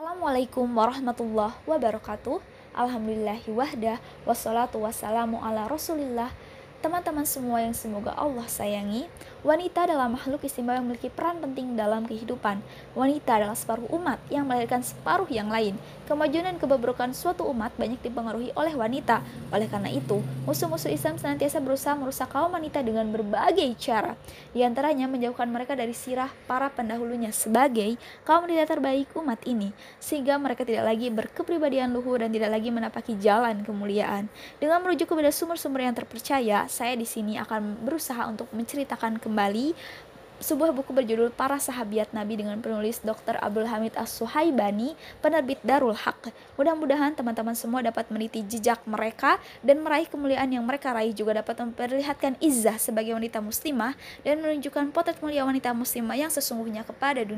Assalamualaikum warahmatullahi wabarakatuh. Alhamdulillahi wahda Wassalatu wassalamu ala rasulillah Teman-teman semua yang semoga Allah sayangi Wanita adalah makhluk istimewa yang memiliki peran penting dalam kehidupan. Wanita adalah separuh umat yang melahirkan separuh yang lain. Kemajuan dan kebobrokan suatu umat banyak dipengaruhi oleh wanita. Oleh karena itu, musuh-musuh Islam senantiasa berusaha merusak kaum wanita dengan berbagai cara. Di antaranya menjauhkan mereka dari sirah para pendahulunya sebagai kaum wanita terbaik umat ini, sehingga mereka tidak lagi berkepribadian luhur dan tidak lagi menapaki jalan kemuliaan. Dengan merujuk kepada sumber-sumber yang terpercaya, saya di sini akan berusaha untuk menceritakan kembali sebuah buku berjudul Para Sahabiat Nabi dengan penulis Dr. Abdul Hamid As-Suhaibani, penerbit Darul Haq. Mudah-mudahan teman-teman semua dapat meniti jejak mereka dan meraih kemuliaan yang mereka raih juga dapat memperlihatkan izah sebagai wanita muslimah dan menunjukkan potret mulia wanita muslimah yang sesungguhnya kepada dunia.